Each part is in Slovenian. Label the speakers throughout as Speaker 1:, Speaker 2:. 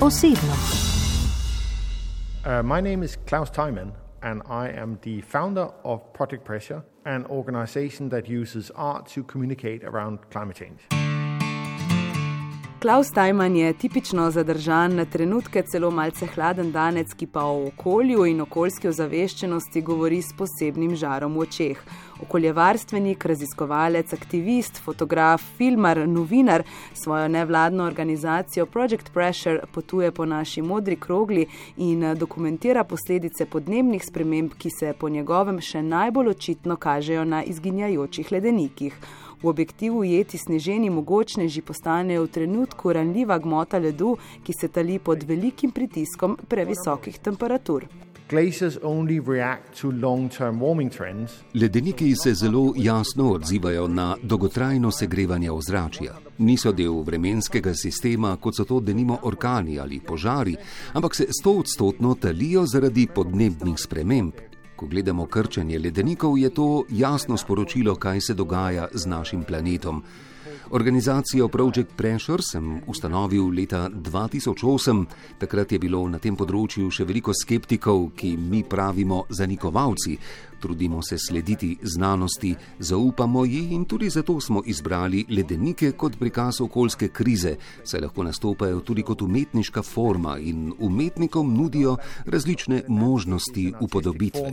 Speaker 1: Osebno.
Speaker 2: Uh, my name is Klaus Teiman, and I am the founder of Project Pressure, an organization that uses art to communicate around climate change.
Speaker 3: Klaus Tajman je tipično zadržan, na trenutke celo malce hladen danec, ki pa o okolju in okoljski ozaveščenosti govori s posebnim žarom v očeh. Okoljevarstvenik, raziskovalec, aktivist, fotograf, filmar, novinar svojo nevladno organizacijo Project Pressure potuje po naši modri krogli in dokumentira posledice podnebnih sprememb, ki se po njegovem še najbolj očitno kažejo na izginjajočih ledenikih. V objektivu jeti sneženi mogočneži postanejo v trenutku ranljiva gmota ledu, ki se tali pod velikim pritiskom previsokih temperatur.
Speaker 4: Ledeniki se zelo jasno odzivajo na dolgotrajno segrevanje ozračja. Niso del vremenskega sistema, kot so to denimo orkani ali požari, ampak se stoodstotno talijo zaradi podnebnih sprememb. Ko gledamo krčenje ledenikov, je to jasno sporočilo, kaj se dogaja z našim planetom. Organizacijo Project Pressure sem ustanovil leta 2008. Takrat je bilo na tem področju še veliko skeptikov, ki mi pravimo zanikovalci. Trudimo se slediti znanosti, zaupamo ji in tudi zato smo izbrali ledenike kot prikaz okoljske krize, saj lahko nastopajo tudi kot umetniška forma in umetnikom nudijo različne možnosti upodobitve.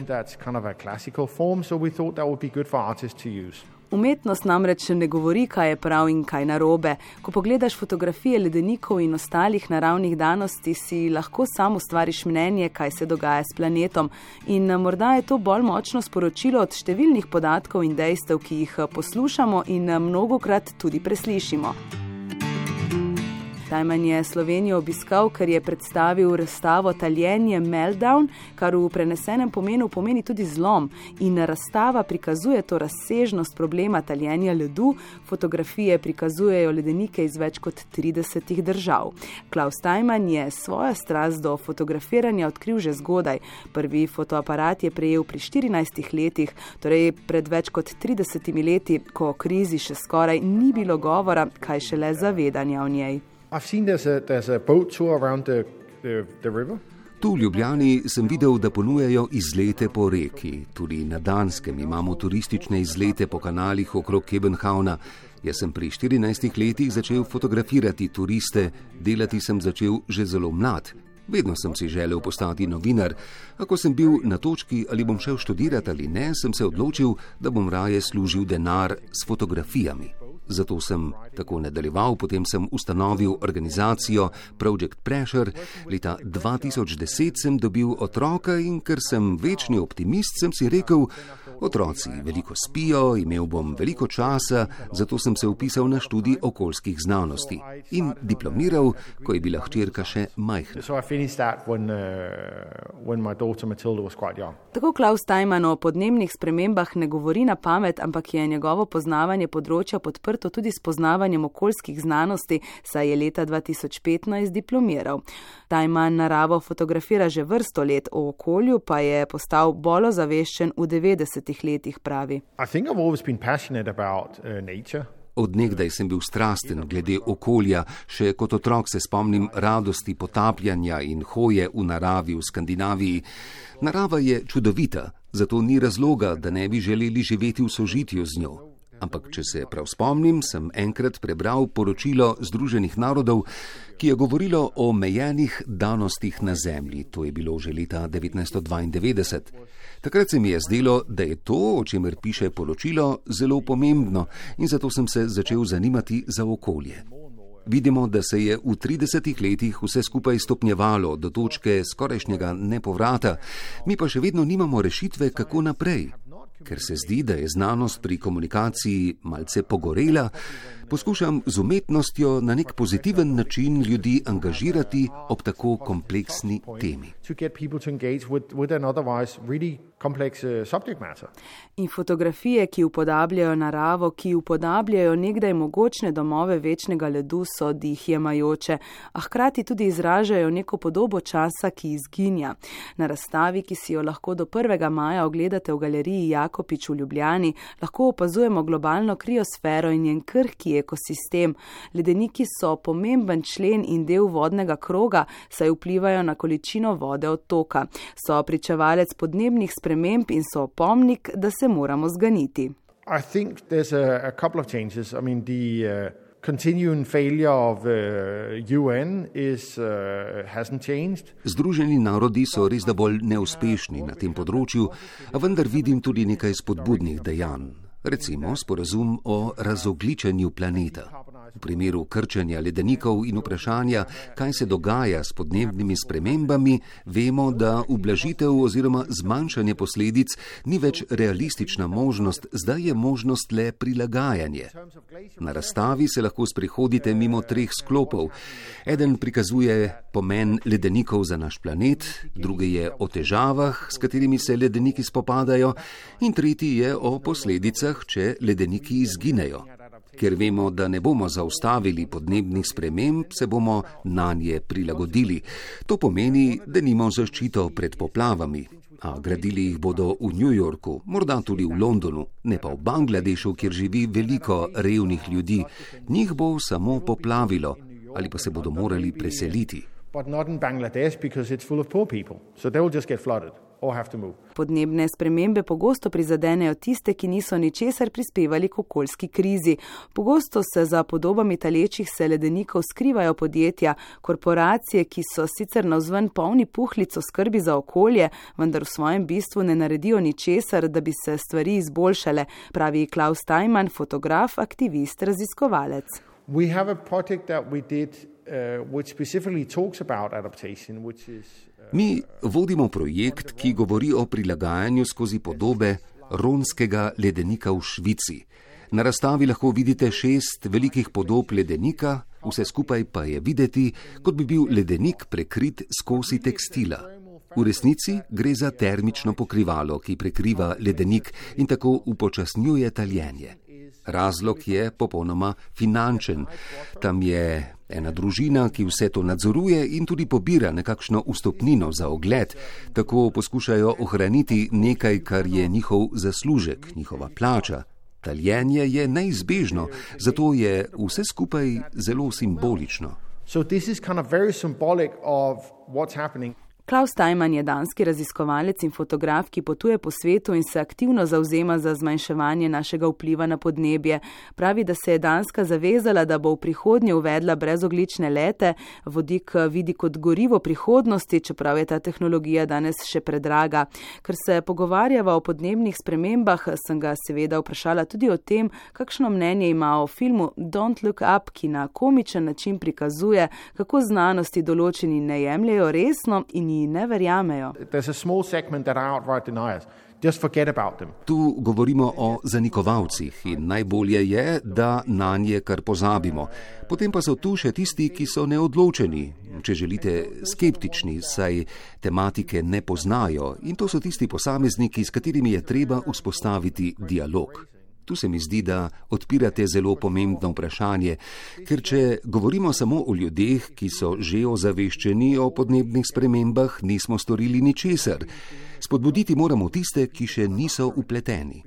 Speaker 3: Umetnost namreč ne govori, kaj je prav in kaj narobe. Ko pogledaš fotografije ledenikov in ostalih naravnih danosti, si lahko sam ustvariš mnenje, kaj se dogaja s planetom. In eh, morda je to bolj močno sporočilo od številnih podatkov in dejstev, ki jih eh, poslušamo in eh, mnogokrat tudi preslišimo. Tajman je Slovenijo obiskal, ker je predstavil razstavo Taljenje Meltdown, kar v prenesenem pomenu pomeni tudi zlom. In razstava prikazuje to razsežnost problema taljenja ledu, fotografije prikazujejo ledenike iz več kot 30 držav. Klaus Tajman je svojo strast do fotografiranja odkril že zgodaj. Prvi fotoaparat je prejel pri 14 letih, torej pred več kot 30 leti, ko o krizi še skoraj ni bilo govora, kaj šele zavedanja o njej.
Speaker 2: I've seen there's a, there's a boat tour around the, the, the river.
Speaker 4: Tu v Ljubljani sem videl, da ponujajo izlete po reki. Tudi na Danskem imamo turistične izlete po kanalih okrog Kebenhavna. Jaz sem pri 14 letih začel fotografirati turiste, delati sem začel že zelo mlad. Vedno sem si želel postati novinar. Ko sem bil na točki, ali bom šel študirati ali ne, sem se odločil, da bom raje služil denar s fotografijami. Zato sem tako nadaljeval, potem sem ustanovil organizacijo Project Pressure. Leta 2010 sem dobil otroka in ker sem večni optimist, sem si rekel, Otroci veliko spijo, imel bom veliko časa, zato sem se upisal na študij okoljskih znanosti in diplomiral, ko je bila hčerka še majhna.
Speaker 3: Uh, Tako Klaus Tajman o podnebnih spremembah ne govori na pamet, ampak je njegovo poznavanje področja podprto tudi s poznavanjem okoljskih znanosti, saj je leta 2015 diplomiral. Tajman naravo fotografira že vrsto let, o okolju pa je postal bolj ozaveščen v 90 letih, pravi.
Speaker 4: Uh, Odnegdaj sem bil strasten glede okolja, še kot otrok se spomnim radosti potapljanja in hoje v naravi v Skandinaviji. Narava je čudovita, zato ni razloga, da ne bi želeli živeti v sožitju z njo. Ampak, če se prav spomnim, sem enkrat prebral poročilo Združenih narodov, ki je govorilo o omejenih danostih na Zemlji. To je bilo že leta 1992. Takrat se mi je zdelo, da je to, o čemer piše poročilo, zelo pomembno in zato sem se začel zanimati za okolje. Vidimo, da se je v 30 letih vse skupaj stopnjevalo do točke skorajšnjega nepovrata, mi pa še vedno nimamo rešitve, kako naprej. Ker se zdi, da je znanost pri komunikaciji malce pogorela, poskušam z umetnostjo na nek pozitiven način ljudi angažirati ob tako kompleksni temi.
Speaker 2: Uh,
Speaker 3: In fotografije, ki upodabljajo naravo, ki upodabljajo nekdaj mogočne domove večnega ledu, so dihjemajoče, a hkrati tudi izražajo neko podobo časa, ki izginja. Na razstavi, ki si jo lahko do 1. maja ogledate v galeriji Jak Jakopič v Ljubljani lahko opazujemo globalno kriosfero in njen krhki ekosistem. Ledeniki so pomemben člen in del vodnega kroga, saj vplivajo na količino vode otoka. So pričevalec podnebnih sprememb in so opomnik, da se moramo zganiti.
Speaker 2: I think there's a, a couple of changes. I mean, the uh, continuing failure of the uh, UN is, uh, hasn't changed.
Speaker 4: Združeni narodi so res da bolj neuspešni na tem področju, a vendar vidim tudi nekaj spodbudnih dejanj. Recimo sporazum o razogličenju planeta. V primeru krčenja ledenikov in vprašanja, kaj se dogaja s podnebnimi spremembami, vemo, da ublažitev oziroma zmanjšanje posledic ni več realistična možnost, zdaj je možnost le prilagajanje. Na razstavi se lahko sprehodite mimo treh sklopov. Eden prikazuje pomen ledenikov za naš planet, drugi je o težavah, s katerimi se ledeniki spopadajo, in tretji je o posledicah, če ledeniki izginejo. Ker vemo, da ne bomo zaustavili podnebnih sprememb, se bomo na nje prilagodili. To pomeni, da nimamo zaščito pred poplavami. A gradili jih bodo v New Yorku, morda tudi v Londonu, ne pa v Bangladešu, kjer živi veliko revnih ljudi. Njih bo samo poplavilo ali pa se bodo morali preseliti.
Speaker 2: But not in Bangladesh because it's full of poor people. So they will just get flooded.
Speaker 3: Podnebne spremembe pogosto prizadenejo tiste, ki niso ničesar prispevali k okoljski krizi. Pogosto se za podobami talečih se ledenikov skrivajo podjetja, korporacije, ki so sicer navzven polni puhlico skrbi za okolje, vendar v svojem bistvu ne naredijo ničesar, da bi se stvari izboljšale, pravi Klaus Tajman, fotograf, aktivist, raziskovalec.
Speaker 2: We have a project that we did uh, is
Speaker 4: Mi vodimo projekt, ki govori o prilagajanju skozi podobe ronskega ledenika v Švici. Na razstavi lahko vidite šest velikih podob ledenika, vse skupaj pa je videti, kot bi bil ledenik prekrit skozi tekstila. V resnici gre za termično pokrivalo, ki prekriva ledenik in tako upočasnjuje taljenje. Razlog je popolnoma finančen. Tam je ena družina, ki vse to nadzoruje in tudi pobira nekakšno ustopnino za ogled. Tako poskušajo ohraniti nekaj, kar je njihov zaslužek, njihova plača. Taljenje je neizbežno, zato je vse skupaj zelo simbolično.
Speaker 2: So this is kind of very symbolic of what's happening.
Speaker 3: Klaus Tajman je danski raziskovalec in fotograf, ki potuje po svetu in se aktivno zauzema za zmanjševanje našega vpliva na podnebje. Pravi, da se je Danska zavezala, da bo v prihodnje uvedla brezoglične lete, vodik vidi kot gorivo prihodnosti, čeprav je ta tehnologija danes še predraga. Ker se pogovarjava o podnebnih spremembah, sem ga seveda vprašala tudi o tem, kakšno mnenje ima o filmu Don't Look Up, ki na komičen način prikazuje, kako znanosti določeni ne jemljajo resno in ji ne verjamejo.
Speaker 4: Tu govorimo o zanikovalcih in najbolje je, da na nje kar pozabimo. Potem pa so tu še tisti, ki so neodločeni, če želite skeptični, saj tematike ne poznajo in to so tisti posamezniki, s katerimi je treba vzpostaviti dialog. Tu se mi zdi, da odpirate zelo pomembno vprašanje, ker če govorimo samo o ljudeh, ki so že ozaveščeni o podnebnih spremembah, nismo storili ničesar. Spodbuditi moramo tiste, ki še niso upleteni.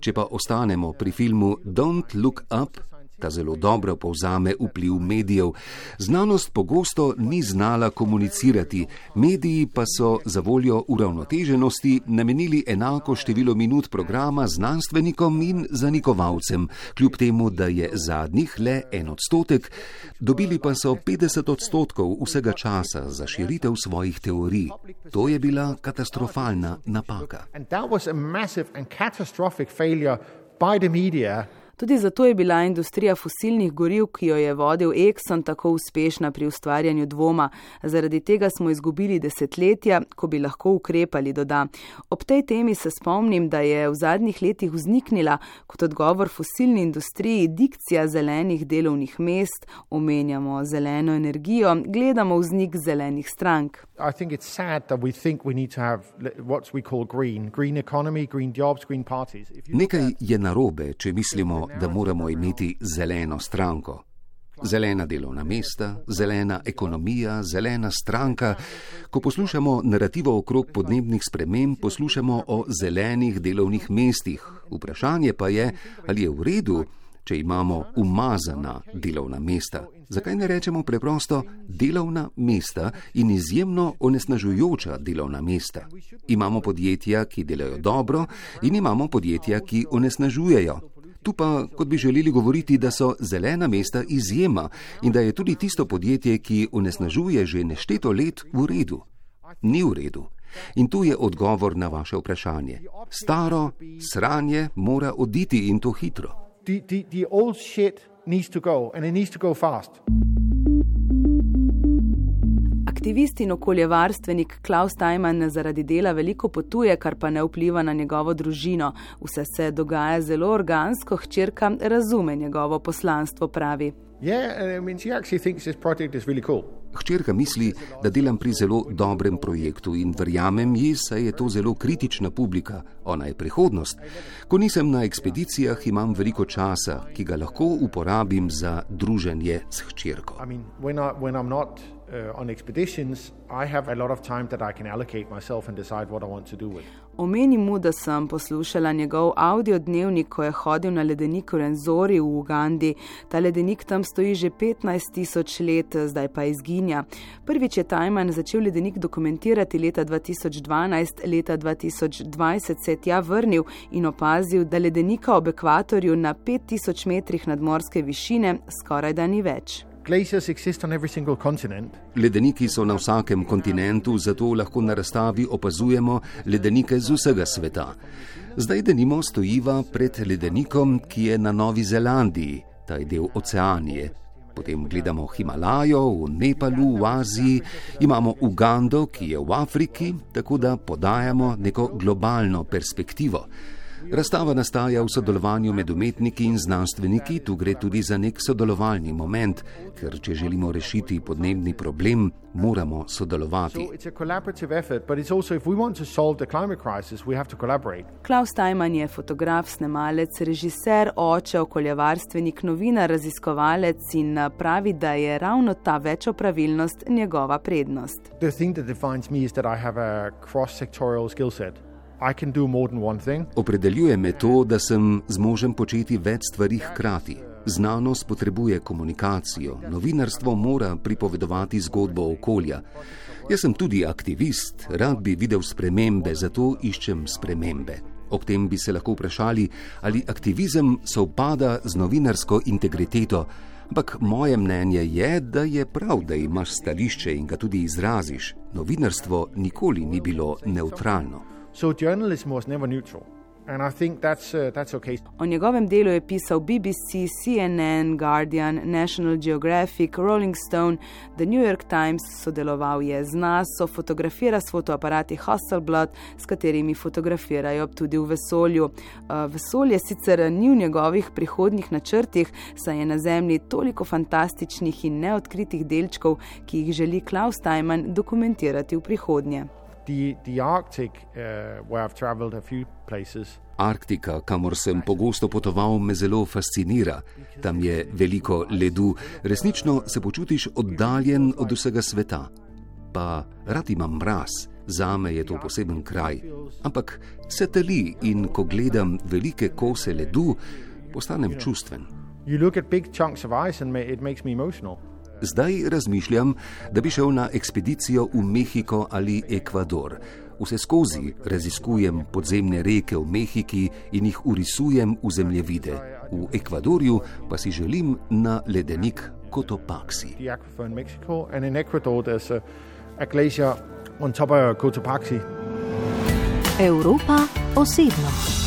Speaker 4: Če pa ostanemo pri filmu Don't Look Up, ta zelo dobro povzame vpliv medijev. Znanost pogosto ni znala komunicirati, mediji pa so za voljo uravnoteženosti namenili enako število minut programa znanstvenikom in zanikovalcem, kljub temu, da je zadnjih le en odstotek, dobili pa so 50 odstotkov vsega časa za širitev svojih teorij. To je bila katastrofalna napaka. By the media,
Speaker 3: Tudi zato je bila industrija fosilnih goriv, ki jo je vodil Exxon, tako uspešna pri ustvarjanju dvoma. Zaradi tega smo izgubili desetletja, ko bi lahko ukrepali, doda. Ob tej temi se spomnim, da je v zadnjih letih vzniknila kot odgovor fosilni industriji dikcija zelenih delovnih mest, omenjamo zeleno energijo, gledamo vznik zelenih strank.
Speaker 4: Nekaj je narobe, če mislimo, da moramo imeti zeleno stranko. Zelena delovna mesta, zelena ekonomija, zelena stranka. Ko poslušamo narativo okrog podnebnih sprememb, poslušamo o zelenih delovnih mestih. Vprašanje pa je, ali je v redu, če imamo umazana delovna mesta. Zakaj ne rečemo preprosto delovna mesta in izjemno onesnažujoča delovna mesta? Imamo podjetja, ki delajo dobro, in imamo podjetja, ki onesnažujejo. Tu pa, kot bi želeli govoriti, da so zelena mesta izjema in da je tudi tisto podjetje, ki onesnažuje že nešteto let, v redu. Ni v redu. In tu je odgovor na vaše vprašanje. Staro sranje mora oditi in to hitro.
Speaker 2: The, the, the old shit needs to go and it needs to go fast.
Speaker 3: Aktivist in okoljevarstvenik Klaus Tajman zaradi dela veliko potuje, kar pa ne vpliva na njegovo družino. Vse se dogaja zelo organsko, hčerka razume njegovo poslanstvo, pravi.
Speaker 2: Yeah, I mean, she actually thinks this project is really cool.
Speaker 4: Hčerka misli, da delam pri zelo dobrem projektu in verjamem ji, saj je to zelo kritična publika, ona je prihodnost. Ko nisem na ekspedicijah, imam veliko časa, ki ga lahko uporabim za druženje s hčerko.
Speaker 2: I mean, when, I, when I'm not uh, on expeditions, I have a lot of time that I can allocate myself and decide what I want to do with.
Speaker 3: Omenim mu, da sem poslušala njegov audio dnevnik, ko je hodil na ledenik Renzori v Ugandi. Ta ledenik tam stoji že 15 tisoč let, zdaj pa izginja. Prvič je Tajman začel ledenik dokumentirati leta 2012, leta 2020 se je tja vrnil in opazil, da ledenika ob ekvatorju na 5000 metrih nadmorske višine skoraj da ni več.
Speaker 4: Ledeniki so na vsakem kontinentu, zato lahko na razstavi opazujemo ledenike z vsega sveta. Zdaj denimo stojiva pred ledenikom, ki je na Novi Zelandiji, ta je del oceanije. Potem gledamo Himalajo v Nepalu, v Aziji, imamo Ugando, ki je v Afriki, tako da podajamo neko globalno perspektivo. Razstava nastaja v sodelovanju med umetniki in znanstveniki, tu gre tudi za nek sodelovalni moment, ker če želimo rešiti podnebni problem, moramo sodelovati.
Speaker 3: Klaus Tajman je fotograf, snemalec, režiser, oče, okoljevarstvenik, novinar, raziskovalec in pravi, da je ravno ta večopravilnost njegova prednost.
Speaker 2: The thing that defines me is that I have a cross-sectorial skill set.
Speaker 4: Opredeljuje me to, da sem zmožen početi več stvari hkrati. Znanost potrebuje komunikacijo, novinarstvo mora pripovedovati zgodbo okolja. Jaz sem tudi aktivist, rad bi videl spremembe, zato iščem spremembe. Ob tem bi se lahko vprašali, ali aktivizem sovpada z novinarsko integriteto, ampak moje mnenje je, da je prav, da imaš stališče in ga tudi izraziš. Novinarstvo nikoli ni bilo neutralno.
Speaker 2: So journalism was never neutral. And I think that's, uh, that's okay.
Speaker 3: O njegovem delu je pisal BBC, CNN, Guardian, National Geographic, Rolling Stone, The New York Times, sodeloval je z NASA, fotografira s fotoaparati Hasselblad, s katerimi fotografirajo tudi v vesolju. Uh, vesolje sicer ni v njegovih prihodnih načrtih, saj je na Zemlji toliko fantastičnih in neodkritih delčkov, ki jih želi Klaus Tajman dokumentirati v prihodnje.
Speaker 2: The, the Arctic, uh, where I've traveled a few places,
Speaker 4: Arktika, kamor sem pogosto potoval, me zelo fascinira. Tam je veliko ledu, resnično se počutiš oddaljen od vsega sveta. Pa rad imam mraz, zame je to poseben kraj. Ampak se teli in ko gledam velike kose ledu, postanem čustven.
Speaker 2: you look at big chunks of ice and it makes me emotional.
Speaker 4: Zdaj razmišljam, da bi šel na ekspedicijo v Mehiko ali Ekvador. Vse skozi raziskujem podzemne reke v Mehiki in jih urisujem v zemljevide. V Ekvadorju pa si želim na ledenik Cotopaxi.
Speaker 2: Cotopaxi.
Speaker 1: Evropa osebno.